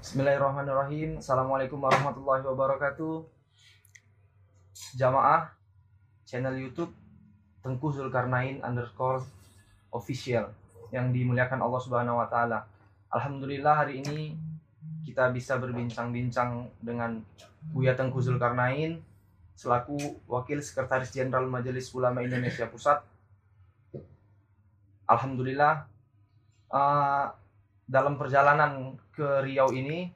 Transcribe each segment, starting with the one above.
Bismillahirrahmanirrahim. Assalamualaikum warahmatullahi wabarakatuh. Jamaah channel YouTube Tengku Zulkarnain underscore official yang dimuliakan Allah Subhanahu wa taala. Alhamdulillah hari ini kita bisa berbincang-bincang dengan Buya Tengku Zulkarnain selaku Wakil Sekretaris Jenderal Majelis Ulama Indonesia Pusat. Alhamdulillah uh, dalam perjalanan ke Riau ini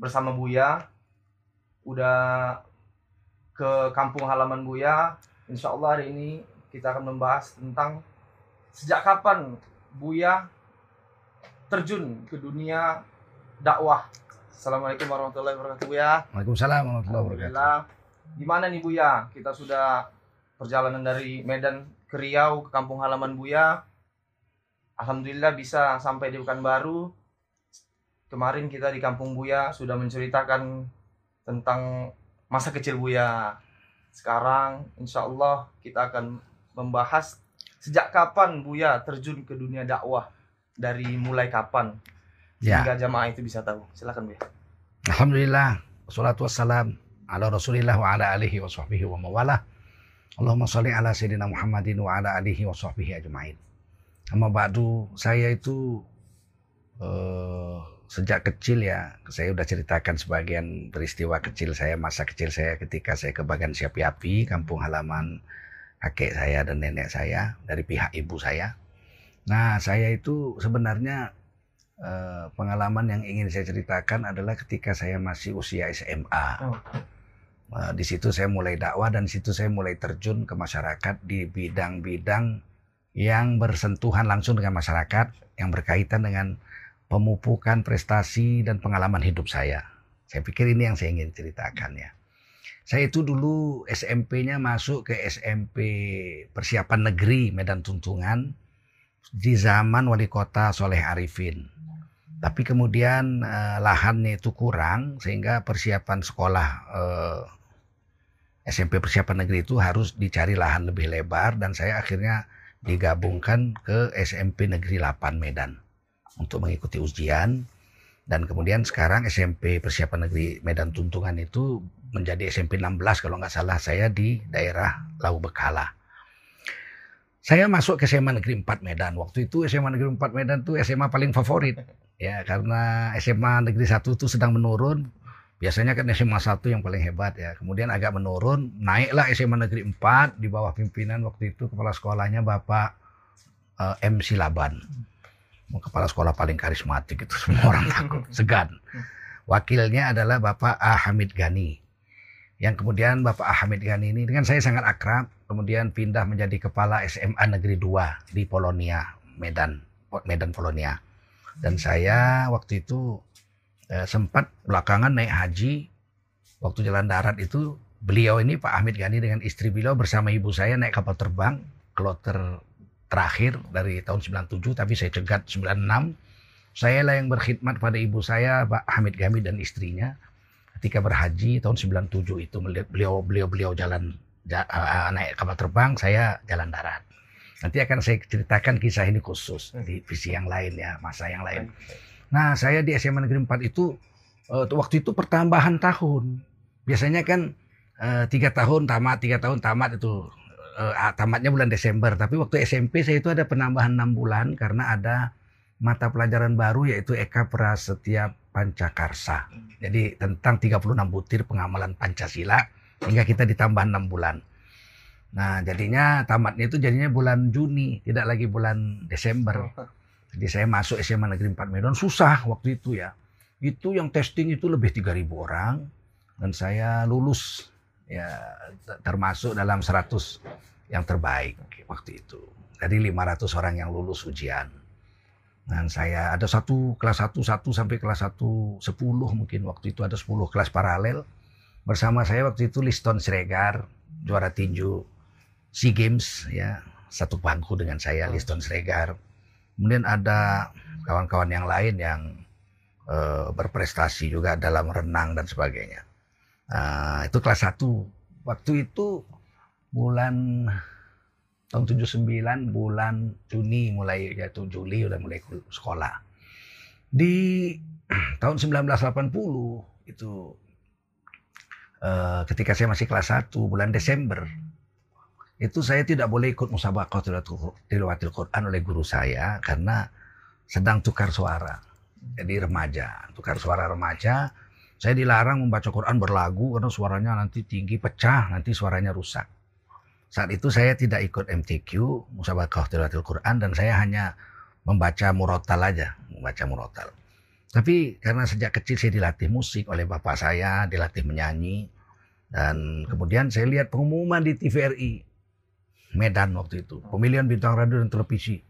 bersama Buya udah ke kampung halaman Buya Insya Allah hari ini kita akan membahas tentang sejak kapan Buya terjun ke dunia dakwah. Assalamualaikum warahmatullahi wabarakatuh Buya. Waalaikumsalam warahmatullahi wabarakatuh. Gimana nih Buya? Kita sudah perjalanan dari Medan ke Riau ke kampung halaman Buya Alhamdulillah bisa sampai di Pekanbaru. Kemarin kita di Kampung Buya sudah menceritakan tentang masa kecil Buya. Sekarang insya Allah kita akan membahas sejak kapan Buya terjun ke dunia dakwah. Dari mulai kapan Ya, hingga jamaah itu bisa tahu. Silakan Buya. Alhamdulillah. Wassalatu wassalam ala Rasulillah wa ala alihi wa sahbihi wa mawalah. Allahumma sholli ala Sayyidina Muhammadin wa ala alihi wa sahbihi ajma'in. Amma ba'du, saya itu eh, sejak kecil ya, saya udah ceritakan sebagian peristiwa kecil saya, masa kecil saya ketika saya ke Bagan Siapi-Api, kampung halaman kakek saya dan nenek saya dari pihak ibu saya. Nah, saya itu sebenarnya eh, pengalaman yang ingin saya ceritakan adalah ketika saya masih usia SMA. Oh. Eh, di situ saya mulai dakwah dan di situ saya mulai terjun ke masyarakat di bidang-bidang yang bersentuhan langsung dengan masyarakat yang berkaitan dengan pemupukan prestasi dan pengalaman hidup saya. Saya pikir ini yang saya ingin ceritakan ya. Saya itu dulu SMP-nya masuk ke SMP Persiapan Negeri Medan Tuntungan di zaman wali kota Soleh Arifin. Tapi kemudian eh, lahannya itu kurang sehingga persiapan sekolah eh, SMP Persiapan Negeri itu harus dicari lahan lebih lebar dan saya akhirnya digabungkan ke SMP Negeri 8 Medan untuk mengikuti ujian dan kemudian sekarang SMP Persiapan Negeri Medan Tuntungan itu menjadi SMP 16 kalau nggak salah saya di daerah Lau Bekala. Saya masuk ke SMA Negeri 4 Medan. Waktu itu SMA Negeri 4 Medan tuh SMA paling favorit. Ya, karena SMA Negeri 1 itu sedang menurun. Biasanya kan SMA 1 yang paling hebat ya. Kemudian agak menurun, naiklah SMA Negeri 4 di bawah pimpinan waktu itu kepala sekolahnya Bapak eh, M. Silaban. Kepala sekolah paling karismatik itu semua orang takut, segan. Wakilnya adalah Bapak A. Hamid Gani. Yang kemudian Bapak A. Hamid Gani ini dengan saya sangat akrab, kemudian pindah menjadi kepala SMA Negeri 2 di Polonia, Medan, Medan Polonia. Dan saya waktu itu eh, sempat belakangan naik haji waktu jalan darat itu beliau ini Pak Ahmid Gani dengan istri beliau bersama ibu saya naik kapal terbang kloter terakhir dari tahun 97 tapi saya cegat 96 saya lah yang berkhidmat pada ibu saya Pak Hamid Gani dan istrinya ketika berhaji tahun 97 itu. Beliau beliau beliau jalan ja, uh, naik kapal terbang saya jalan darat. Nanti akan saya ceritakan kisah ini khusus di visi yang lain ya masa yang lain Nah, saya di SMA Negeri 4 itu uh, waktu itu pertambahan tahun. Biasanya kan uh, tiga tahun tamat, tiga tahun tamat itu uh, tamatnya bulan Desember. Tapi waktu SMP saya itu ada penambahan enam bulan karena ada mata pelajaran baru yaitu Eka Prasetya Pancakarsa. Jadi tentang 36 butir pengamalan Pancasila hingga kita ditambah enam bulan. Nah, jadinya tamatnya itu jadinya bulan Juni, tidak lagi bulan Desember. Jadi saya masuk SMA Negeri 4 Medan susah waktu itu ya. Itu yang testing itu lebih 3000 orang dan saya lulus ya termasuk dalam 100 yang terbaik waktu itu. Jadi 500 orang yang lulus ujian. Dan saya ada satu kelas 1 1 sampai kelas 1 10 mungkin waktu itu ada 10 kelas paralel. Bersama saya waktu itu Liston Sregar juara tinju SEA Games ya satu bangku dengan saya Liston Sregar Kemudian ada kawan-kawan yang lain yang uh, berprestasi juga dalam renang dan sebagainya. Nah, itu kelas 1. Waktu itu bulan tahun 79 bulan Juni mulai yaitu Juli udah mulai sekolah. Di tahun 1980 itu uh, ketika saya masih kelas 1 bulan Desember itu saya tidak boleh ikut musabaqah tilawatil Quran oleh guru saya karena sedang tukar suara. Jadi remaja, tukar suara remaja. Saya dilarang membaca Quran berlagu karena suaranya nanti tinggi pecah, nanti suaranya rusak. Saat itu saya tidak ikut MTQ, musabaqah tilawatil Quran dan saya hanya membaca murotal aja, membaca murotal. Tapi karena sejak kecil saya dilatih musik oleh bapak saya, dilatih menyanyi, dan kemudian saya lihat pengumuman di TVRI Medan waktu itu. Pemilihan bintang radio dan televisi.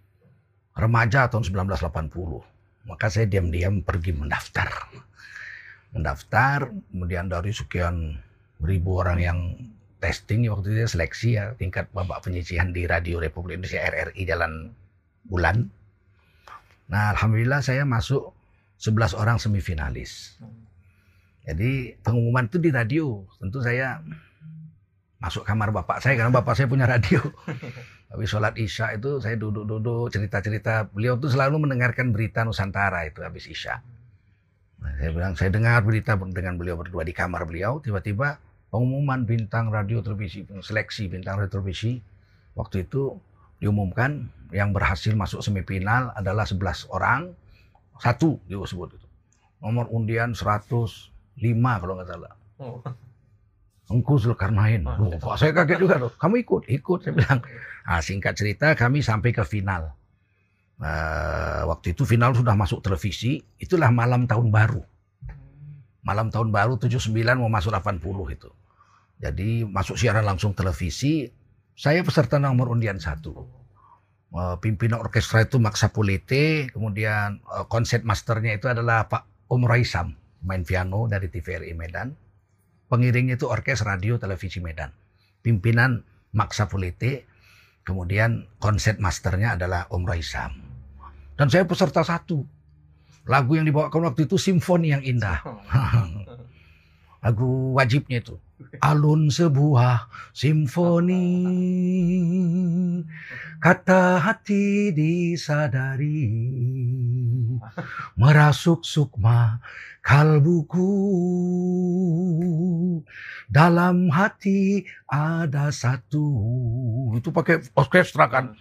Remaja tahun 1980. Maka saya diam-diam pergi mendaftar. Mendaftar, kemudian dari sekian ribu orang yang testing waktu itu seleksi ya tingkat babak penyisihan di Radio Republik Indonesia RRI Jalan Bulan. Nah, alhamdulillah saya masuk 11 orang semifinalis. Jadi pengumuman itu di radio. Tentu saya masuk kamar bapak saya karena bapak saya punya radio. Tapi sholat isya itu saya duduk-duduk cerita-cerita. Beliau tuh selalu mendengarkan berita Nusantara itu habis isya. Nah, saya bilang saya dengar berita dengan beliau berdua di kamar beliau. Tiba-tiba pengumuman bintang radio televisi seleksi bintang radio televisi waktu itu diumumkan yang berhasil masuk semifinal adalah 11 orang satu disebut itu nomor undian 105 kalau nggak salah oh. Engkau Zulkarnain. Loh, Pak, saya kaget juga tuh. Kamu ikut? Ikut, saya bilang. Nah, singkat cerita, kami sampai ke final. Uh, waktu itu final sudah masuk televisi. Itulah malam tahun baru. Malam tahun baru 79 mau masuk 80 itu. Jadi masuk siaran langsung televisi. Saya peserta nomor undian satu. Uh, pimpinan orkestra itu Maksa Pulite. Kemudian uh, konsep masternya itu adalah Pak Om Raisam. Main piano dari TVRI Medan Pengiringnya itu Orkes Radio Televisi Medan. Pimpinan Maksa Fulite. Kemudian konsep masternya adalah Om Raisam. Dan saya peserta satu. Lagu yang dibawakan waktu itu simfoni yang indah. Lagu wajibnya itu. Alun sebuah simfoni Kata hati disadari Merasuk sukma kalbuku. Dalam hati ada satu. Itu pakai orkestra kan.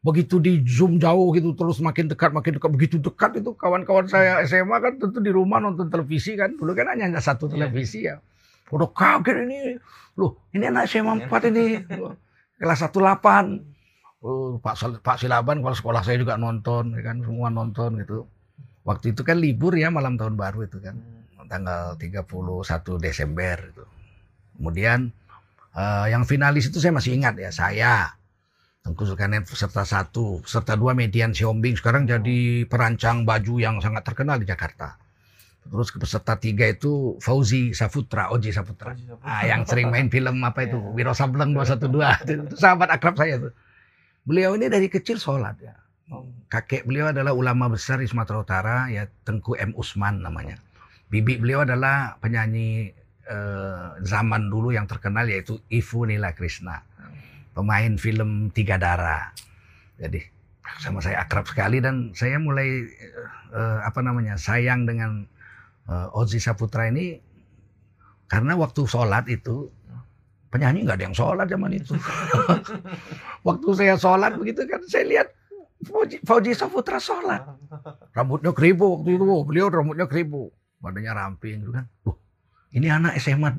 Begitu di zoom jauh gitu terus makin dekat makin dekat. Begitu dekat itu kawan-kawan saya SMA kan tentu di rumah nonton televisi kan. Dulu kan hanya satu iya. televisi ya. Udah kaget ini. Loh ini anak SMA 4 ini. Kelas 18 Oh, Pak Pak Silaban kalau sekolah saya juga nonton ya kan. Semua nonton gitu waktu itu kan libur ya malam tahun baru itu kan hmm. tanggal 31 Desember itu. Kemudian uh, yang finalis itu saya masih ingat ya saya Tengku Zulkarnain peserta satu, peserta dua Median Siombing sekarang jadi perancang baju yang sangat terkenal di Jakarta. Terus ke peserta tiga itu Fauzi Saputra, Oji Saputra. Oji Saputra. Ah, yang sering main film apa itu, yeah. Wiro Sableng 212. itu, itu sahabat akrab saya tuh. Beliau ini dari kecil sholat ya. Kakek beliau adalah ulama besar di Sumatera Utara, ya Tengku M. Usman namanya. Bibi beliau adalah penyanyi eh, zaman dulu yang terkenal yaitu Ifu Nila Krishna. Pemain film Tiga Darah. Jadi sama saya akrab sekali dan saya mulai eh, apa namanya sayang dengan eh, Ozi Saputra ini karena waktu sholat itu penyanyi nggak ada yang sholat zaman itu. waktu saya sholat begitu kan saya lihat Fauji, Fauji Saputra sholat. Rambutnya keribu waktu itu. Beliau rambutnya keribu. Badannya ramping gitu kan. Uh, ini anak SMA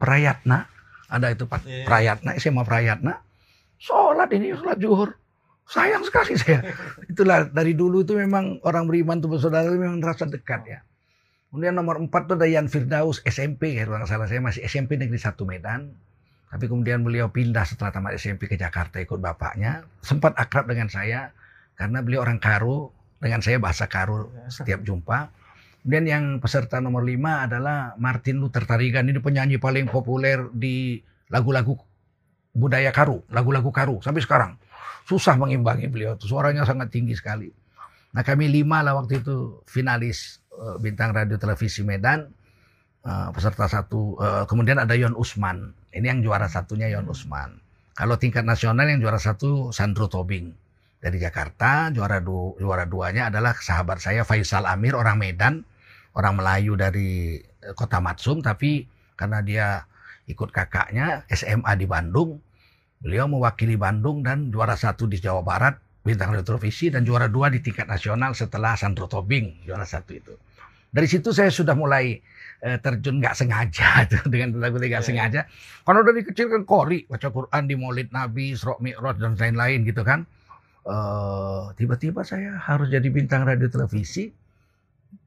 Prayatna. Ada itu Pak yeah. Prayatna, SMA Prayatna. Sholat ini, sholat juhur. Sayang sekali saya. Itulah dari dulu itu memang orang beriman tuh bersaudara itu memang rasa dekat ya. Kemudian nomor empat itu ada Yan Firdaus SMP, kalau nggak salah saya masih SMP Negeri satu Medan. Tapi kemudian beliau pindah setelah tamat SMP ke Jakarta ikut bapaknya. Sempat akrab dengan saya karena beliau orang Karo dengan saya bahasa Karo ya. setiap jumpa. Kemudian yang peserta nomor lima adalah Martin Luther Tarigan ini penyanyi paling populer di lagu-lagu budaya Karo, lagu-lagu Karo sampai sekarang. Susah mengimbangi beliau, suaranya sangat tinggi sekali. Nah kami lima lah waktu itu finalis uh, bintang radio televisi Medan, uh, peserta satu. Uh, kemudian ada Yon Usman, ini yang juara satunya Yon Usman. Kalau tingkat nasional yang juara satu Sandro Tobing dari Jakarta. Juara du, juara duanya adalah sahabat saya Faisal Amir orang Medan. orang Melayu dari eh, kota Matsum, tapi karena dia ikut kakaknya SMA di Bandung, beliau mewakili Bandung dan juara satu di Jawa Barat, bintang televisi, dan juara dua di tingkat nasional setelah Sandro Tobing, juara satu itu. Dari situ saya sudah mulai eh, terjun nggak sengaja tuh dengan lagu nggak yeah. sengaja. Karena dari kecil kan kori baca Quran di Maulid Nabi, Isra Mi'raj dan lain-lain gitu kan. Uh, tiba-tiba saya harus jadi bintang radio televisi.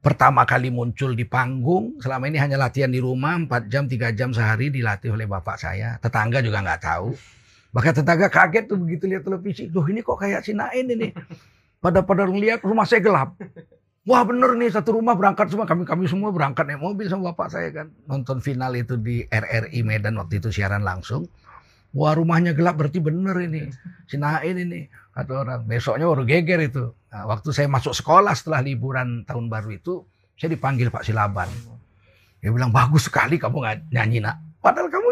Pertama kali muncul di panggung, selama ini hanya latihan di rumah 4 jam, 3 jam sehari dilatih oleh bapak saya. Tetangga juga nggak tahu. Bahkan tetangga kaget tuh begitu lihat televisi. Loh ini kok kayak si Nain ini. Pada pada lihat rumah saya gelap. Wah bener nih satu rumah berangkat semua kami kami semua berangkat naik mobil sama bapak saya kan nonton final itu di RRI Medan waktu itu siaran langsung. Wah rumahnya gelap berarti bener ini si Nain ini kata orang besoknya baru geger itu. Nah, waktu saya masuk sekolah setelah liburan tahun baru itu saya dipanggil Pak Silaban. Dia bilang bagus sekali kamu nyanyi nak. Padahal kamu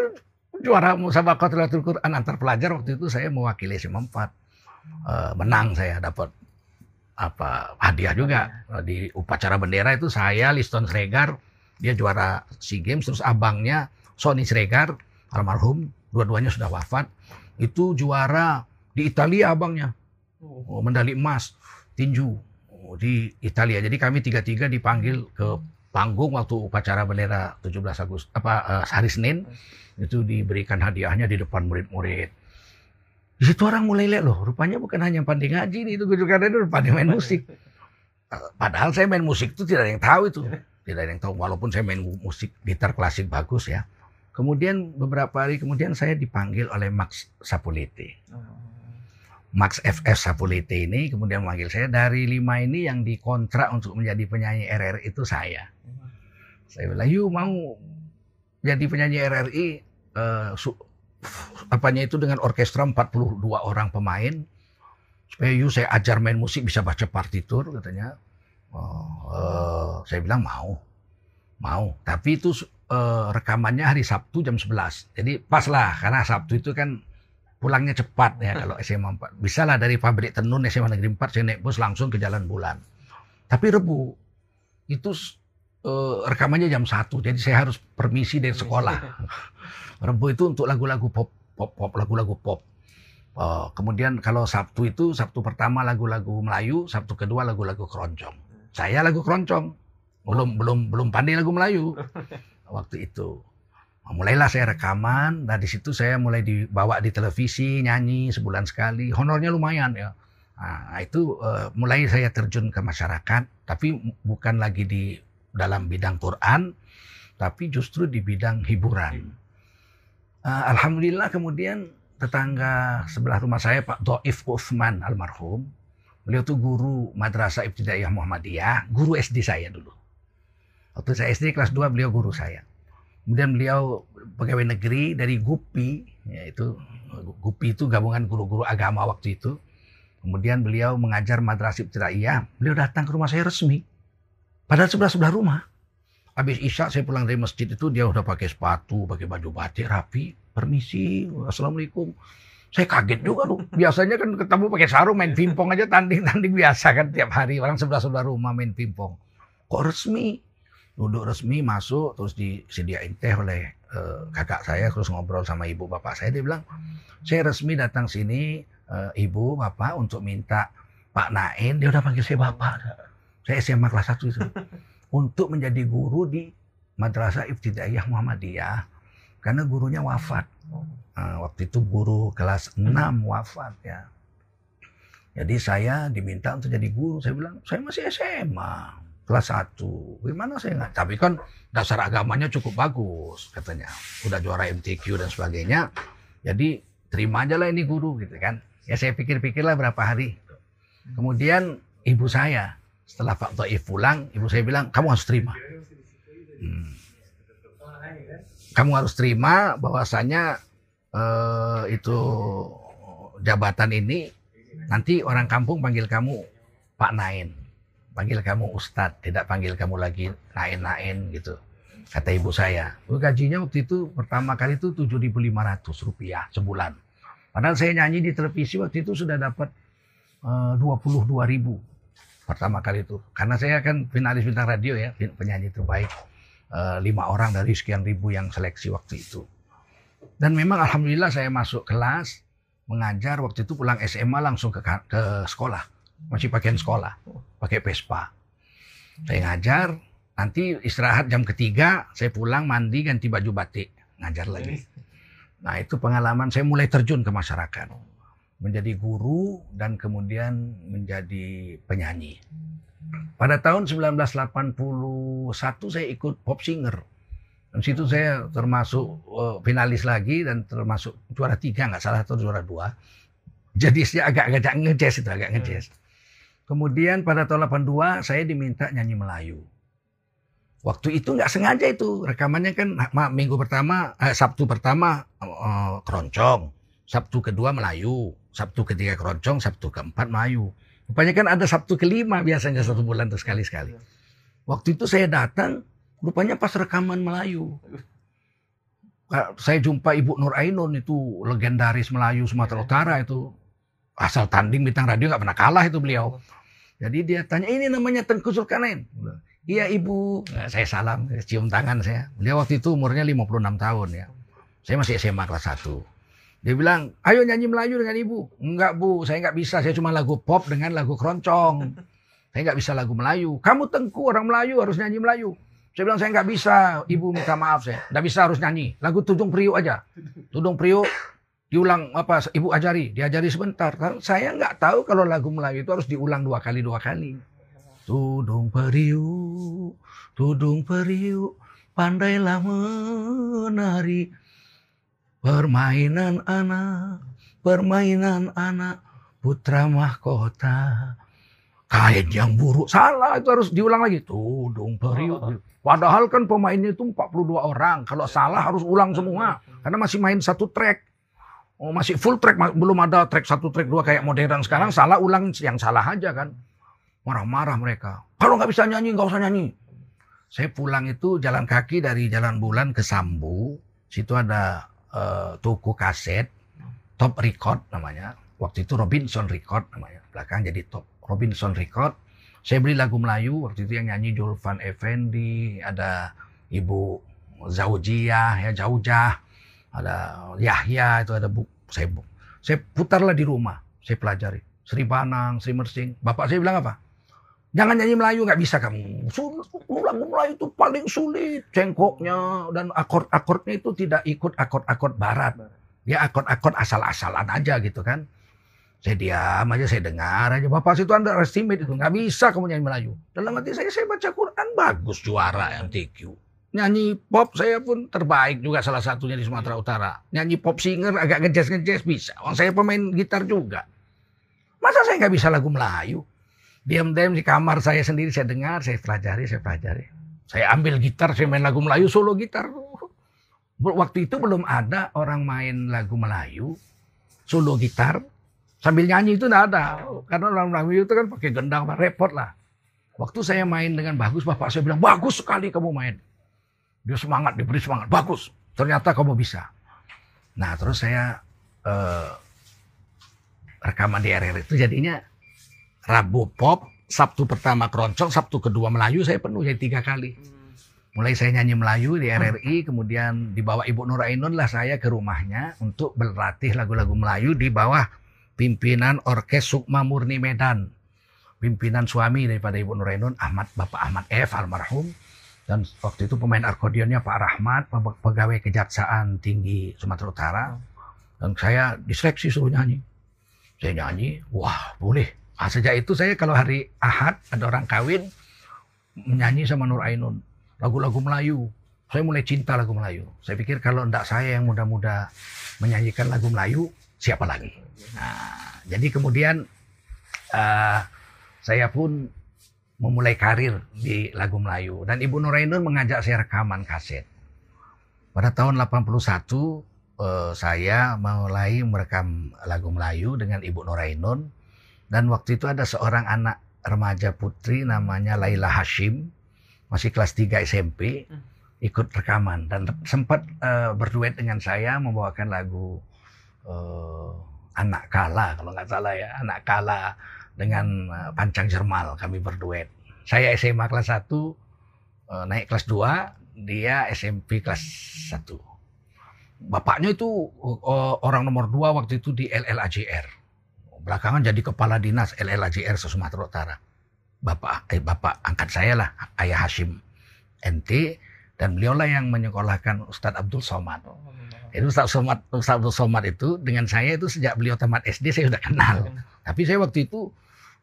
juara musabaqatul Quran antar pelajar waktu itu saya mewakili SMA 4. Uh, menang saya dapat apa hadiah juga iya. di upacara bendera itu saya Liston Sregar dia juara SEA Games terus abangnya Sony Sregar almarhum dua-duanya sudah wafat itu juara di Italia abangnya oh, medali emas tinju oh, di Italia jadi kami tiga-tiga dipanggil ke panggung waktu upacara bendera 17 Agustus apa uh, hari Senin itu diberikan hadiahnya di depan murid-murid di situ orang mulai lihat loh, rupanya bukan hanya pandai ngaji nih, itu juga ada itu pandai main musik. Padahal saya main musik itu tidak ada yang tahu itu. Tidak ada yang tahu, walaupun saya main musik gitar klasik bagus ya. Kemudian beberapa hari kemudian saya dipanggil oleh Max Sapulite. Max FF Sapulite ini kemudian memanggil saya dari lima ini yang dikontrak untuk menjadi penyanyi RRI itu saya. Saya bilang, yuk mau jadi penyanyi RRI eh, apanya itu dengan orkestra 42 orang pemain. Supaya you saya ajar main musik bisa baca partitur katanya. Oh, uh, saya bilang mau mau. Tapi itu uh, rekamannya hari Sabtu jam 11 jadi pas lah karena Sabtu itu kan pulangnya cepat ya kalau SMA 4 bisa lah dari pabrik tenun SMA Negeri 4 saya naik bus langsung ke Jalan Bulan. Tapi Rebu itu uh, rekamannya jam 1 jadi saya harus permisi dari sekolah. Rebo itu untuk lagu-lagu pop, pop, pop, lagu-lagu pop. Uh, kemudian kalau Sabtu itu Sabtu pertama lagu-lagu Melayu, Sabtu kedua lagu-lagu keroncong. Saya lagu keroncong, belum belum belum pandai lagu Melayu. Waktu itu. Nah, mulailah saya rekaman, dan di situ saya mulai dibawa di televisi nyanyi sebulan sekali, honornya lumayan ya. Nah, itu uh, mulai saya terjun ke masyarakat, tapi bukan lagi di dalam bidang Quran, tapi justru di bidang hiburan. Uh, Alhamdulillah kemudian tetangga sebelah rumah saya Pak Doif Uthman almarhum. Beliau tuh guru Madrasah Ibtidaiyah Muhammadiyah, guru SD saya dulu. Waktu saya SD kelas 2 beliau guru saya. Kemudian beliau pegawai negeri dari GUPI, yaitu GUPI itu gabungan guru-guru agama waktu itu. Kemudian beliau mengajar Madrasah Ibtidaiyah, beliau datang ke rumah saya resmi. Padahal sebelah-sebelah rumah. Habis Isya saya pulang dari masjid itu dia udah pakai sepatu, pakai baju batik rapi. Permisi, assalamualaikum. Saya kaget juga tuh. Biasanya kan ketemu pakai sarung main pingpong aja tanding-tanding biasa kan tiap hari orang sebelah sebelah rumah main pingpong. Kok resmi? Duduk resmi masuk terus disediain teh oleh uh, kakak saya terus ngobrol sama ibu bapak saya dia bilang saya resmi datang sini uh, ibu bapak untuk minta Pak Nain dia udah panggil saya bapak. Saya SMA kelas 1 itu untuk menjadi guru di Madrasah Ibtidaiyah Muhammadiyah karena gurunya wafat. Nah, waktu itu guru kelas 6 wafat ya. Jadi saya diminta untuk jadi guru. Saya bilang, saya masih SMA, kelas 1. Gimana saya nggak? Tapi kan dasar agamanya cukup bagus katanya. Udah juara MTQ dan sebagainya. Jadi terima aja lah ini guru gitu kan. Ya saya pikir-pikirlah berapa hari. Kemudian ibu saya setelah Pak Taif pulang, ibu saya bilang, kamu harus terima. Hmm. Kamu harus terima bahwasanya uh, itu jabatan ini nanti orang kampung panggil kamu Pak Nain, panggil kamu Ustadz, tidak panggil kamu lagi Nain-Nain gitu. Kata ibu saya, gajinya waktu itu pertama kali itu 7.500 rupiah sebulan. Padahal saya nyanyi di televisi waktu itu sudah dapat eh, uh, 22 ribu pertama kali itu. Karena saya kan finalis bintang radio ya, penyanyi terbaik uh, lima orang dari sekian ribu yang seleksi waktu itu. Dan memang alhamdulillah saya masuk kelas mengajar waktu itu pulang SMA langsung ke ke sekolah, masih pakaian sekolah, pakai Vespa. Saya ngajar, nanti istirahat jam ketiga, saya pulang mandi ganti baju batik, ngajar lagi. Nah itu pengalaman saya mulai terjun ke masyarakat menjadi guru dan kemudian menjadi penyanyi. Pada tahun 1981 saya ikut pop singer. Dan situ saya termasuk uh, finalis lagi dan termasuk juara tiga nggak salah atau juara dua. Jadi saya agak agak ngejazz itu agak ngejazz. Kemudian pada tahun 82 saya diminta nyanyi Melayu. Waktu itu nggak sengaja itu rekamannya kan minggu pertama eh, Sabtu pertama uh, keroncong, Sabtu kedua Melayu, Sabtu ketiga keroncong, Sabtu keempat Melayu. Rupanya kan ada Sabtu kelima biasanya satu bulan tuh sekali-sekali. Waktu itu saya datang, rupanya pas rekaman Melayu. Saya jumpa Ibu Nur Ainun itu legendaris Melayu Sumatera Utara itu. Asal tanding bintang radio nggak pernah kalah itu beliau. Jadi dia tanya, ini namanya Tengku Zulkarnain. Iya ibu. Nah, saya salam, cium tangan saya. Beliau waktu itu umurnya 56 tahun ya. Saya masih SMA kelas 1. Dia bilang, ayo nyanyi Melayu dengan ibu. Enggak bu, saya enggak bisa. Saya cuma lagu pop dengan lagu keroncong. Saya enggak bisa lagu Melayu. Kamu tengku orang Melayu harus nyanyi Melayu. Saya bilang saya enggak bisa. Ibu minta maaf saya. Enggak bisa harus nyanyi. Lagu Tudung Priuk aja. Tudung Priuk diulang apa ibu ajari diajari sebentar saya enggak tahu kalau lagu Melayu itu harus diulang dua kali dua kali tudung periuk tudung periuk pandailah menari Permainan anak, permainan anak, putra mahkota. Kain yang buruk, salah itu harus diulang lagi. Tudung periuk. Padahal kan pemainnya itu 42 orang. Kalau salah harus ulang semua. Karena masih main satu track. Oh, masih full track, belum ada track satu, track dua kayak modern sekarang. Salah ulang yang salah aja kan. Marah-marah mereka. Kalau nggak bisa nyanyi, nggak usah nyanyi. Saya pulang itu jalan kaki dari Jalan Bulan ke Sambu. Situ ada uh, toko kaset Top Record namanya. Waktu itu Robinson Record namanya. Belakang jadi Top Robinson Record. Saya beli lagu Melayu waktu itu yang nyanyi Julvan Effendi, ada Ibu Zaujia, ya Jaujah, ada Yahya itu ada bu saya bu saya putarlah di rumah, saya pelajari. Sri Banang, Sri Mersing. Bapak saya bilang apa? Jangan nyanyi Melayu, nggak bisa kamu. Lagu Melayu itu paling sulit. Cengkoknya dan akord-akordnya itu tidak ikut akord-akord barat. Ya akord-akord asal-asalan aja gitu kan. Saya diam aja, saya dengar aja. Bapak situ anda estimate itu. Nggak bisa kamu nyanyi Melayu. Dalam hati saya, saya baca Quran bagus juara yang TQ. Nyanyi pop saya pun terbaik juga salah satunya di Sumatera Utara. Nyanyi pop singer agak ngejazz-ngejazz bisa. Orang saya pemain gitar juga. Masa saya nggak bisa lagu Melayu? Diam-diam di kamar saya sendiri saya dengar, saya pelajari, saya pelajari. Saya ambil gitar, saya main lagu Melayu, solo gitar. Waktu itu belum ada orang main lagu Melayu, solo gitar, sambil nyanyi itu tidak ada. Karena orang Melayu itu kan pakai gendang, repot lah. Waktu saya main dengan bagus, bapak saya bilang, bagus sekali kamu main. Dia semangat, diberi semangat, bagus. Ternyata kamu bisa. Nah terus saya uh, rekaman di RR itu jadinya Rabu pop, Sabtu pertama keroncong, Sabtu kedua Melayu saya penuh jadi tiga kali. Mulai saya nyanyi Melayu di RRI, kemudian dibawa Ibu Nur Ainun lah saya ke rumahnya untuk berlatih lagu-lagu Melayu di bawah pimpinan Orkes Sukma Murni Medan. Pimpinan suami daripada Ibu Nur Ainun, Ahmad Bapak Ahmad F almarhum. Dan waktu itu pemain akordeonnya Pak Rahmat, pegawai Kejaksaan Tinggi Sumatera Utara. Dan saya diseleksi suruh nyanyi. Saya nyanyi, wah boleh Nah, sejak itu saya kalau hari Ahad ada orang kawin menyanyi sama Nur Ainun lagu-lagu Melayu. Saya mulai cinta lagu Melayu. Saya pikir kalau tidak saya yang muda-muda menyanyikan lagu Melayu, siapa lagi? Nah, jadi kemudian uh, saya pun memulai karir di lagu Melayu. Dan Ibu Nur Ainun mengajak saya rekaman kaset. Pada tahun 81 uh, saya mulai merekam lagu Melayu dengan Ibu Nur Ainun dan waktu itu ada seorang anak remaja putri namanya Laila Hashim, masih kelas 3 SMP, hmm. ikut rekaman. Dan sempat uh, berduet dengan saya membawakan lagu uh, Anak Kala kalau nggak salah ya, Anak Kala dengan uh, Pancang Jermal kami berduet. Saya SMA kelas 1 uh, naik kelas 2, dia SMP kelas 1. Bapaknya itu uh, orang nomor 2 waktu itu di LLAJR. Belakangan jadi kepala dinas LLAJR Sumatera Utara. Bapak eh, bapak angkat saya lah, Ayah Hashim NT dan beliaulah yang menyekolahkan Ustadz Abdul Somad. Itu Ustadz Somad, Ustadz Abdul Somad itu dengan saya itu sejak beliau tamat SD saya sudah kenal. Tapi saya waktu itu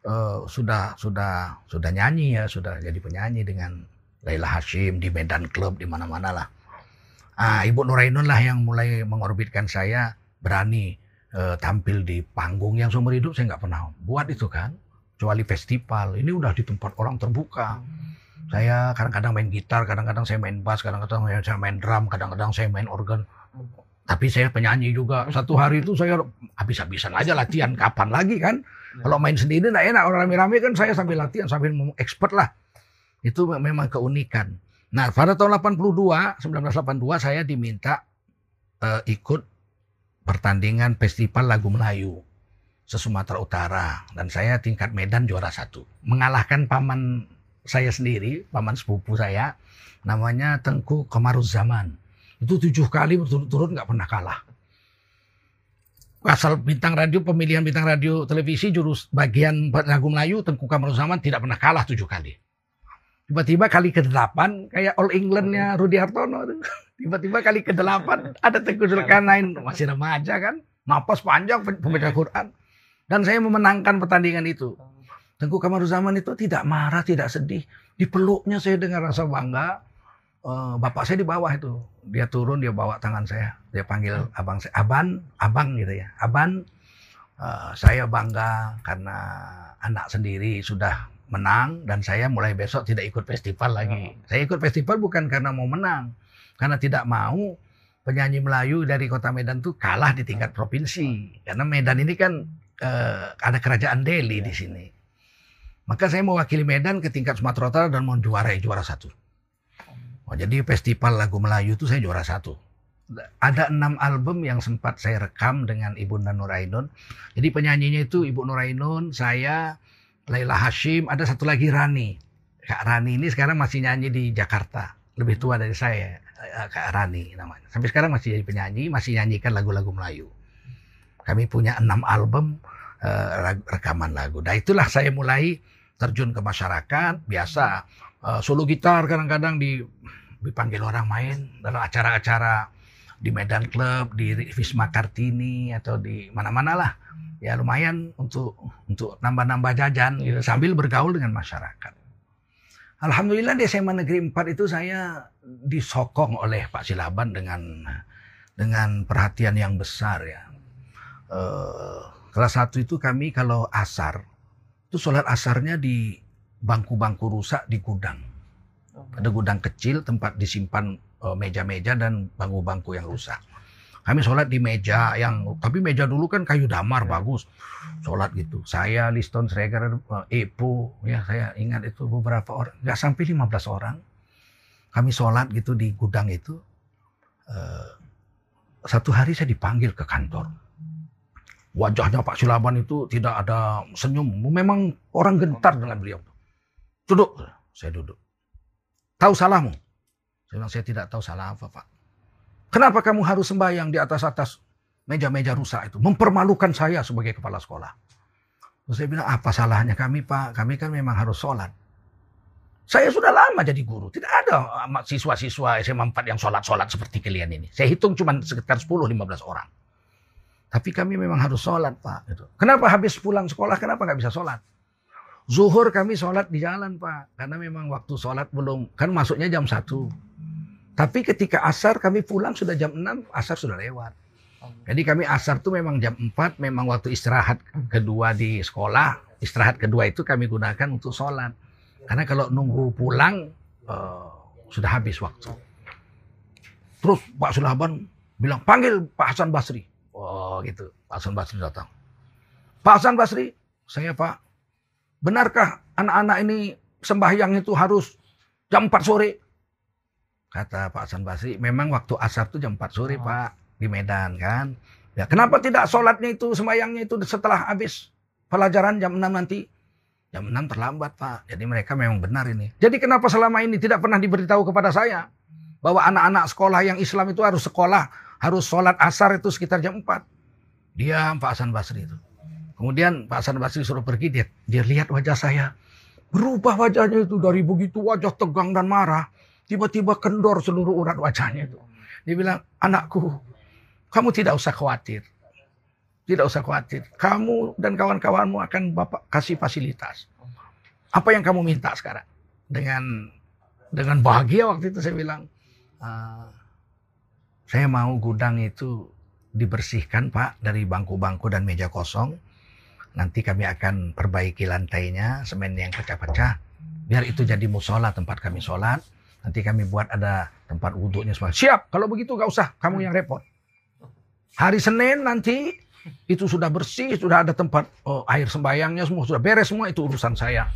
uh, sudah sudah sudah nyanyi ya, sudah jadi penyanyi dengan Laila Hashim di Medan Club di mana-mana lah. Ah, Ibu Nurainun lah yang mulai mengorbitkan saya berani uh, tampil di panggung yang seumur hidup saya nggak pernah buat itu kan. Kecuali festival, ini udah di tempat orang terbuka. Saya kadang-kadang main gitar, kadang-kadang saya main bass, kadang-kadang saya main drum, kadang-kadang saya main organ. Tapi saya penyanyi juga. Satu hari itu saya habis-habisan aja latihan. Kapan lagi kan? Kalau main sendiri enggak enak. Orang rame-rame kan saya sambil latihan, sambil expert lah. Itu memang keunikan. Nah, pada tahun 82, 1982 saya diminta uh, ikut pertandingan festival lagu Melayu se Sumatera Utara dan saya tingkat Medan juara satu mengalahkan paman saya sendiri paman sepupu saya namanya Tengku Kemaruz Zaman itu tujuh kali berturut-turut nggak pernah kalah asal bintang radio pemilihan bintang radio televisi jurus bagian lagu Melayu Tengku Kemaruz Zaman tidak pernah kalah tujuh kali. Tiba-tiba kali ke delapan kayak All Englandnya Rudi Hartono tiba-tiba kali ke delapan ada Tengku Zulkarnain. Masih remaja kan? Napas panjang pembaca Quran. Dan saya memenangkan pertandingan itu. Tengku Kamaruzaman itu tidak marah, tidak sedih. Dipeluknya saya dengan rasa bangga. Uh, bapak saya di bawah itu. Dia turun, dia bawa tangan saya. Dia panggil abang saya, Aban, abang gitu ya. Aban, uh, saya bangga karena anak sendiri sudah menang dan saya mulai besok tidak ikut festival lagi. Saya ikut festival bukan karena mau menang, karena tidak mau penyanyi Melayu dari kota Medan itu kalah di tingkat provinsi. Karena Medan ini kan uh, ada kerajaan Delhi di sini. Maka saya mewakili Medan ke tingkat Sumatera Utara dan mau juara juara satu. Oh, jadi festival lagu Melayu itu saya juara satu. Ada enam album yang sempat saya rekam dengan Ibu Nurainun. Jadi penyanyinya itu Ibu Nurainun, saya, Laila Hashim, ada satu lagi Rani. Kak Rani ini sekarang masih nyanyi di Jakarta. Lebih tua dari saya, eh, Kak Rani namanya. Sampai sekarang masih jadi penyanyi, masih nyanyikan lagu-lagu Melayu. Kami punya enam album uh, rekaman lagu. Nah itulah saya mulai terjun ke masyarakat. Biasa uh, solo gitar kadang-kadang di, dipanggil orang main dalam acara-acara di Medan Club, di Wisma Kartini atau di mana-mana lah. Ya lumayan untuk untuk nambah-nambah jajan gitu sambil bergaul dengan masyarakat. Alhamdulillah di SMA Negeri 4 itu saya disokong oleh Pak Silaban dengan dengan perhatian yang besar ya uh, kelas satu itu kami kalau asar itu sholat asarnya di bangku-bangku rusak di gudang. Ada gudang kecil tempat disimpan meja meja-meja dan bangku-bangku yang rusak. Kami sholat di meja yang tapi meja dulu kan kayu damar ya. bagus. Sholat gitu. Saya Liston Sregar uh, Epo ya saya ingat itu beberapa orang nggak sampai 15 orang. Kami sholat gitu di gudang itu. Uh, satu hari saya dipanggil ke kantor Wajahnya Pak Silaban itu tidak ada senyum. Memang orang gentar dengan beliau. Duduk. Saya duduk. Tahu salahmu? Saya bilang, saya tidak tahu salah apa Pak. Kenapa kamu harus sembahyang di atas-atas meja-meja rusak itu? Mempermalukan saya sebagai kepala sekolah. Terus saya bilang, apa salahnya kami Pak? Kami kan memang harus sholat. Saya sudah lama jadi guru. Tidak ada siswa-siswa SMA 4 yang sholat-sholat seperti kalian ini. Saya hitung cuma sekitar 10-15 orang. Tapi kami memang harus sholat Pak. Gitu. Kenapa habis pulang sekolah, kenapa nggak bisa sholat? Zuhur kami sholat di jalan Pak. Karena memang waktu sholat belum, kan masuknya jam 1. Tapi ketika asar kami pulang sudah jam 6, asar sudah lewat. Jadi kami asar tuh memang jam 4, memang waktu istirahat kedua di sekolah. Istirahat kedua itu kami gunakan untuk sholat. Karena kalau nunggu pulang, uh, sudah habis waktu. Terus Pak Sulaban bilang, panggil Pak Hasan Basri. Oh gitu. Pak Hasan Basri datang. Pak Hasan Basri, saya Pak, benarkah anak-anak ini sembahyang itu harus jam 4 sore? Kata Pak Hasan Basri, memang waktu asar itu jam 4 sore oh. Pak, di Medan kan. Ya, kenapa tidak sholatnya itu, sembahyangnya itu setelah habis pelajaran jam 6 nanti. Jam 6 terlambat Pak. Jadi mereka memang benar ini. Jadi kenapa selama ini tidak pernah diberitahu kepada saya bahwa anak-anak sekolah yang Islam itu harus sekolah, harus sholat asar itu sekitar jam 4. Diam Pak Hasan Basri itu. Kemudian Pak Hasan Basri suruh pergi, dia, dia lihat wajah saya. Berubah wajahnya itu dari begitu wajah tegang dan marah. Tiba-tiba kendor seluruh urat wajahnya itu. Dia bilang, anakku, kamu tidak usah khawatir. Tidak usah khawatir. Kamu dan kawan-kawanmu akan Bapak kasih fasilitas. Apa yang kamu minta sekarang? Dengan dengan bahagia waktu itu saya bilang, uh, saya mau gudang itu dibersihkan Pak dari bangku-bangku dan meja kosong. Nanti kami akan perbaiki lantainya, semen yang pecah-pecah. Biar itu jadi musola tempat kami sholat. Nanti kami buat ada tempat wudhunya semua. Siap, kalau begitu gak usah, kamu yang repot. Hari Senin nanti itu sudah bersih, sudah ada tempat oh, air sembayangnya semua sudah beres semua itu urusan saya.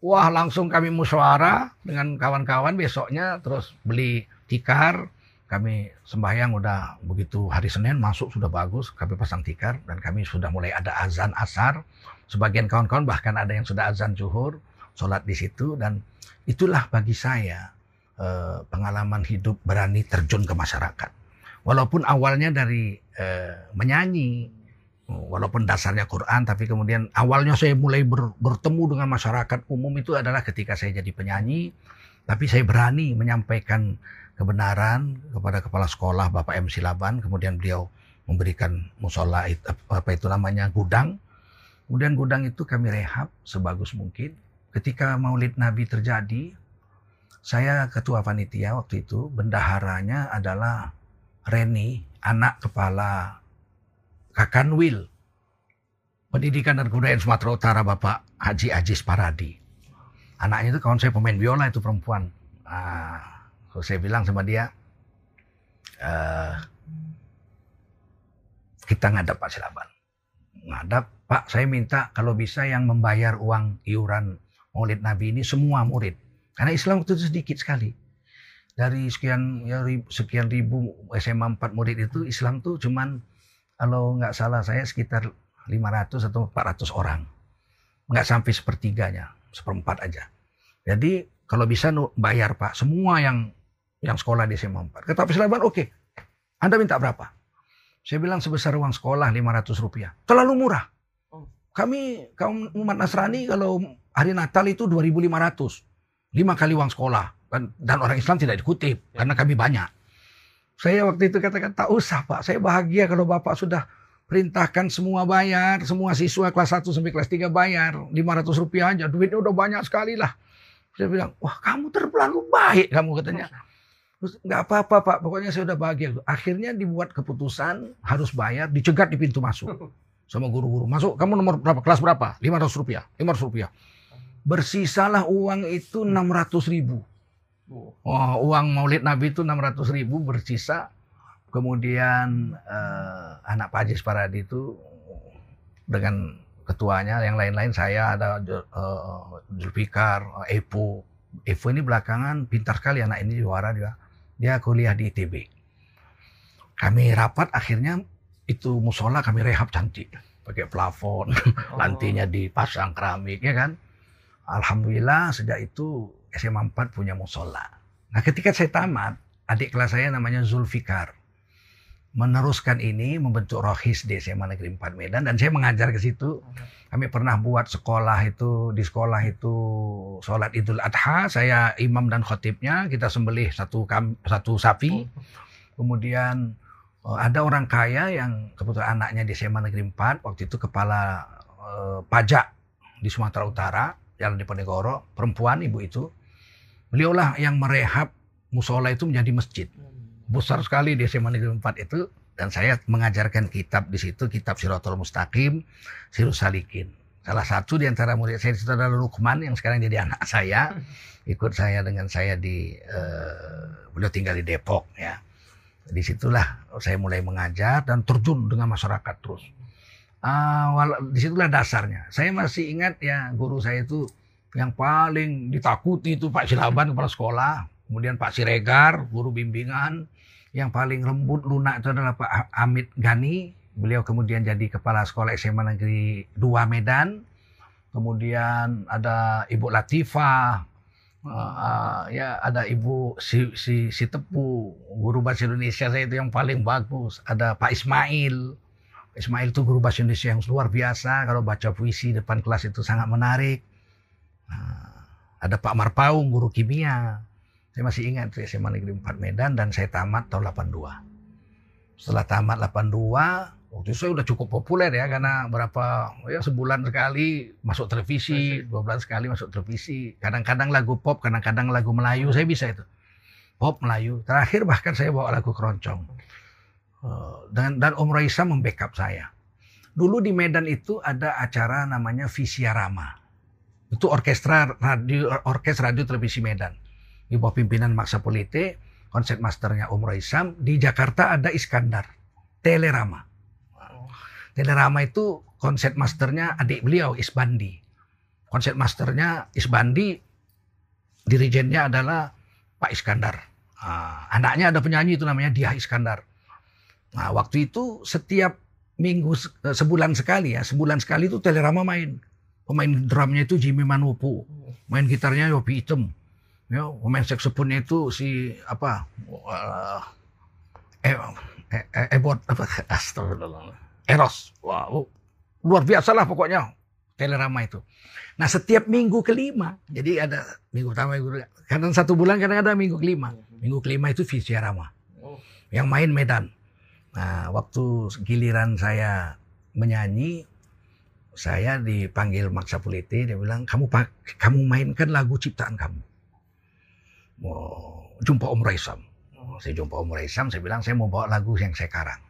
Wah langsung kami musyawarah dengan kawan-kawan besoknya terus beli tikar. Kami sembahyang udah begitu hari Senin masuk sudah bagus, kami pasang tikar dan kami sudah mulai ada azan asar. Sebagian kawan-kawan bahkan ada yang sudah azan zuhur, sholat di situ dan itulah bagi saya eh, pengalaman hidup berani terjun ke masyarakat walaupun awalnya dari eh, menyanyi, walaupun dasarnya Quran, tapi kemudian awalnya saya mulai ber, bertemu dengan masyarakat umum itu adalah ketika saya jadi penyanyi, tapi saya berani menyampaikan kebenaran kepada kepala sekolah Bapak M. Silaban, kemudian beliau memberikan musola apa itu namanya gudang. Kemudian gudang itu kami rehab sebagus mungkin. Ketika Maulid Nabi terjadi, saya ketua panitia waktu itu, bendaharanya adalah Reni, anak kepala Kakanwil, Pendidikan dan Kebudayaan Sumatera Utara Bapak Haji Ajis Paradi. Anaknya itu kawan saya pemain biola itu perempuan. Nah, so saya bilang sama dia, uh, kita ngadap Pak Silaban. Ngadap, Pak saya minta kalau bisa yang membayar uang iuran maulid Nabi ini semua murid. Karena Islam itu sedikit sekali dari sekian ya sekian ribu SMA 4 murid itu Islam tuh cuman kalau nggak salah saya sekitar 500 atau 400 orang. Nggak sampai sepertiganya, seperempat aja. Jadi kalau bisa bayar Pak, semua yang yang sekolah di SMA 4. Kata Pak Sulaiman, oke. Okay. Anda minta berapa? Saya bilang sebesar uang sekolah 500 rupiah. Terlalu murah. Oh. Kami kaum umat Nasrani kalau hari Natal itu 2.500. Lima kali uang sekolah dan orang Islam tidak dikutip ya. karena kami banyak. Saya waktu itu katakan tak usah Pak, saya bahagia kalau Bapak sudah perintahkan semua bayar, semua siswa kelas 1 sampai kelas 3 bayar 500 rupiah aja, duitnya udah banyak sekali lah. Saya bilang, wah kamu terlalu baik kamu katanya. Terus nggak apa-apa Pak, pokoknya saya udah bahagia. Akhirnya dibuat keputusan harus bayar, dicegat di pintu masuk sama guru-guru. Masuk, kamu nomor berapa? Kelas berapa? 500 rupiah. 500 rupiah. Bersisalah uang itu 600 ribu. Oh, uang maulid Nabi itu 600 ribu bersisa. Kemudian eh, anak Pak Paradi itu dengan ketuanya, yang lain-lain saya ada uh, Zulfikar, Epo. Epo ini belakangan pintar sekali anak ini juara dia. Dia kuliah di ITB. Kami rapat akhirnya itu musola kami rehab cantik pakai plafon, oh. lantinya dipasang keramik ya kan. Alhamdulillah sejak itu SMA 4 punya musola. Nah ketika saya tamat, adik kelas saya namanya Zulfikar. Meneruskan ini membentuk rohis di SMA Negeri 4 Medan dan saya mengajar ke situ. Kami pernah buat sekolah itu di sekolah itu sholat Idul Adha. Saya imam dan khotibnya kita sembelih satu kam, satu sapi. Kemudian oh, ada orang kaya yang kebetulan anaknya di SMA Negeri 4 waktu itu kepala eh, pajak di Sumatera Utara Jalan Diponegoro perempuan ibu itu Beliaulah yang merehab musola itu menjadi masjid. Besar sekali di SMA Negeri 4 itu dan saya mengajarkan kitab di situ, kitab Siratul Mustaqim, Sirus Salikin. Salah satu di antara murid saya itu adalah Lukman yang sekarang jadi anak saya, ikut saya dengan saya di uh, beliau tinggal di Depok ya. Di situlah saya mulai mengajar dan terjun dengan masyarakat terus. Uh, di situlah dasarnya. Saya masih ingat ya guru saya itu yang paling ditakuti itu Pak Silaban kepala sekolah, kemudian Pak Siregar guru bimbingan, yang paling lembut lunak itu adalah Pak Amit Gani Beliau kemudian jadi kepala sekolah SMA Negeri 2 Medan. Kemudian ada Ibu Latifah, uh, uh, ya ada Ibu si, si, si Tepu, guru bahasa Indonesia saya itu yang paling bagus. Ada Pak Ismail. Ismail itu guru bahasa Indonesia yang luar biasa. Kalau baca puisi depan kelas itu sangat menarik. Nah, ada Pak Marpaung, guru kimia. Saya masih ingat itu SMA Negeri 4 Medan dan saya tamat tahun 82. Setelah tamat 82, waktu itu saya udah cukup populer ya karena berapa ya sebulan sekali masuk televisi, dua bulan sekali masuk televisi. Kadang-kadang lagu pop, kadang-kadang lagu Melayu, saya bisa itu. Pop Melayu. Terakhir bahkan saya bawa lagu keroncong. Eh, dan dan Om Raisa membackup saya. Dulu di Medan itu ada acara namanya Visiarama. Itu orkestra radio orkes radio televisi Medan. Di bawah pimpinan Maksa Polite, konsep masternya Om Raisam. Di Jakarta ada Iskandar, Telerama. Telerama itu konsep masternya adik beliau Isbandi. Konsep masternya Isbandi, dirijennya adalah Pak Iskandar. Nah, anaknya ada penyanyi itu namanya Diah Iskandar. Nah, waktu itu setiap minggu sebulan sekali ya, sebulan sekali itu Telerama main. Pemain drumnya itu Jimmy Manupu, main gitarnya Yopi Item, ya, pemain saksofonnya itu si apa, uh, eh, eh, eh, apa, astagfirullah. Eros. Wow, luar biasa lah pokoknya telerama itu. Nah setiap minggu kelima, jadi ada minggu pertama, minggu kadang satu bulan kadang ada minggu kelima. Minggu kelima itu Visiarama. Yang main Medan. Nah waktu giliran saya menyanyi, saya dipanggil Maksa Puliti, dia bilang, kamu kamu mainkan lagu ciptaan kamu. Mau jumpa Om Raisam. Saya jumpa Om Raisam, saya bilang saya mau bawa lagu yang saya karang.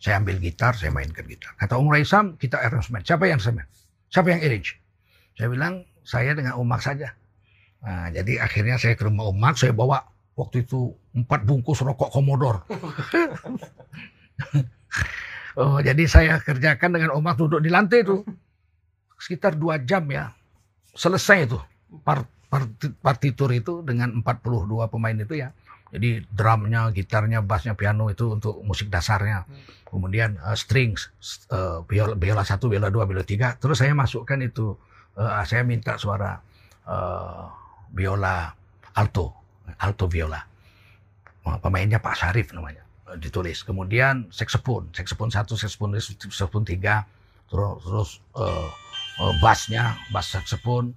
Saya ambil gitar, saya mainkan gitar. Kata Om Raisam, kita arrangement. Siapa yang semen? Siapa yang arrange? Saya bilang, saya dengan Om Mak saja. Nah, jadi akhirnya saya ke rumah Om Mak, saya bawa waktu itu empat bungkus rokok komodor. oh, jadi saya kerjakan dengan Om Mak duduk di lantai itu. Sekitar dua jam ya. Selesai itu. Part, partitur itu dengan 42 pemain itu ya. Jadi drumnya, gitarnya, bassnya, piano itu untuk musik dasarnya. Kemudian uh, strings, uh, biola, biola satu, biola dua, biola tiga. Terus saya masukkan itu, uh, saya minta suara uh, biola alto, alto viola. Pemainnya Pak Syarif namanya, ditulis. Kemudian saxophone, saxophone satu, saxophone, saxophone tiga. Terus, terus uh, uh, bassnya, bass saxophone.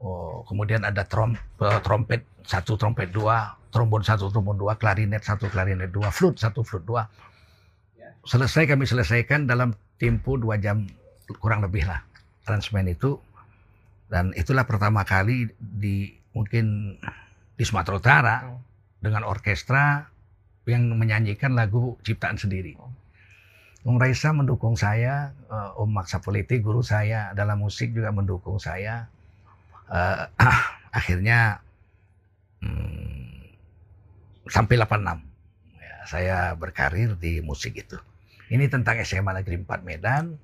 Oh, kemudian ada trom, uh, trompet satu, trompet dua, trombon satu, trombon dua, klarinet satu, klarinet dua, flute satu, flute dua. Selesai kami selesaikan dalam tempo dua jam kurang lebih lah transmen itu. Dan itulah pertama kali di mungkin di Sumatera Utara dengan orkestra yang menyanyikan lagu ciptaan sendiri. Om Raisa mendukung saya, Om Maksa Politi guru saya dalam musik juga mendukung saya. Uh, akhirnya hmm, sampai 86 ya, saya berkarir di musik itu. Ini tentang SMA Negeri 4 Medan.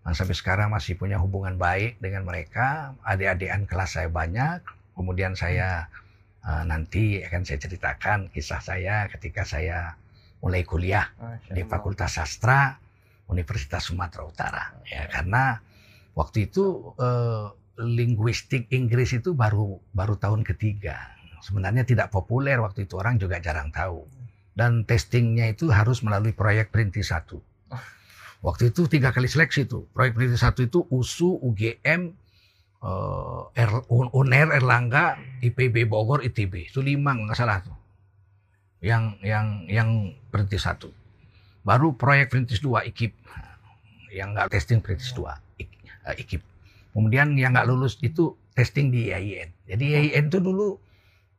Dan sampai sekarang masih punya hubungan baik dengan mereka. Adik-adikan kelas saya banyak. Kemudian saya uh, nanti akan saya ceritakan kisah saya ketika saya mulai kuliah di Fakultas Sastra Universitas Sumatera Utara. Ya karena waktu itu uh, linguistik Inggris itu baru baru tahun ketiga. Sebenarnya tidak populer waktu itu orang juga jarang tahu. Dan testingnya itu harus melalui proyek Perintis satu. Waktu itu tiga kali seleksi itu. Proyek Perintis satu itu USU, UGM, uh, R, UNER, Erlangga, IPB Bogor, ITB. Itu lima nggak salah tuh. Yang yang yang Perintis satu. Baru proyek Perintis dua IKIP. Yang nggak testing Perintis dua IKIP. Kemudian yang nggak lulus itu testing di IAIN. Jadi IAIN itu dulu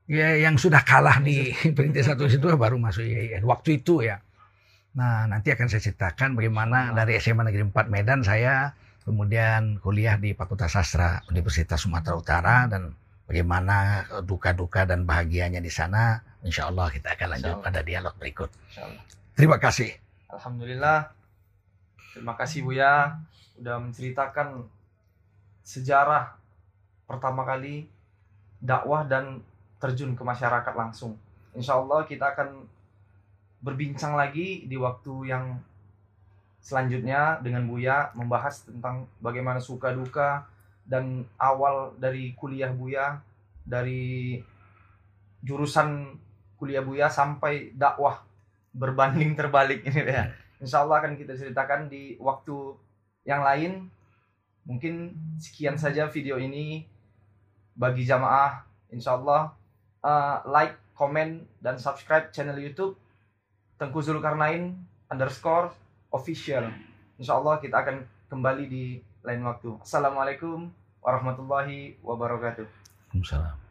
ya yang sudah kalah di perintis satu itu baru masuk IAIN. Waktu itu ya. Nah nanti akan saya ceritakan bagaimana dari SMA Negeri 4 Medan saya kemudian kuliah di Fakultas Sastra Universitas Sumatera Utara dan bagaimana duka-duka dan bahagianya di sana. Insya Allah kita akan lanjut pada dialog berikut. Terima kasih. Alhamdulillah. Terima kasih Buya udah menceritakan sejarah pertama kali dakwah dan terjun ke masyarakat langsung. Insya Allah kita akan berbincang lagi di waktu yang selanjutnya dengan Buya membahas tentang bagaimana suka duka dan awal dari kuliah Buya dari jurusan kuliah Buya sampai dakwah berbanding terbalik ini ya. Insya Allah akan kita ceritakan di waktu yang lain. Mungkin sekian saja video ini bagi jamaah. Insya Allah uh, like, comment, dan subscribe channel YouTube Tengku Zulkarnain underscore official. Insya Allah kita akan kembali di lain waktu. Assalamualaikum warahmatullahi wabarakatuh. Waalaikumsalam.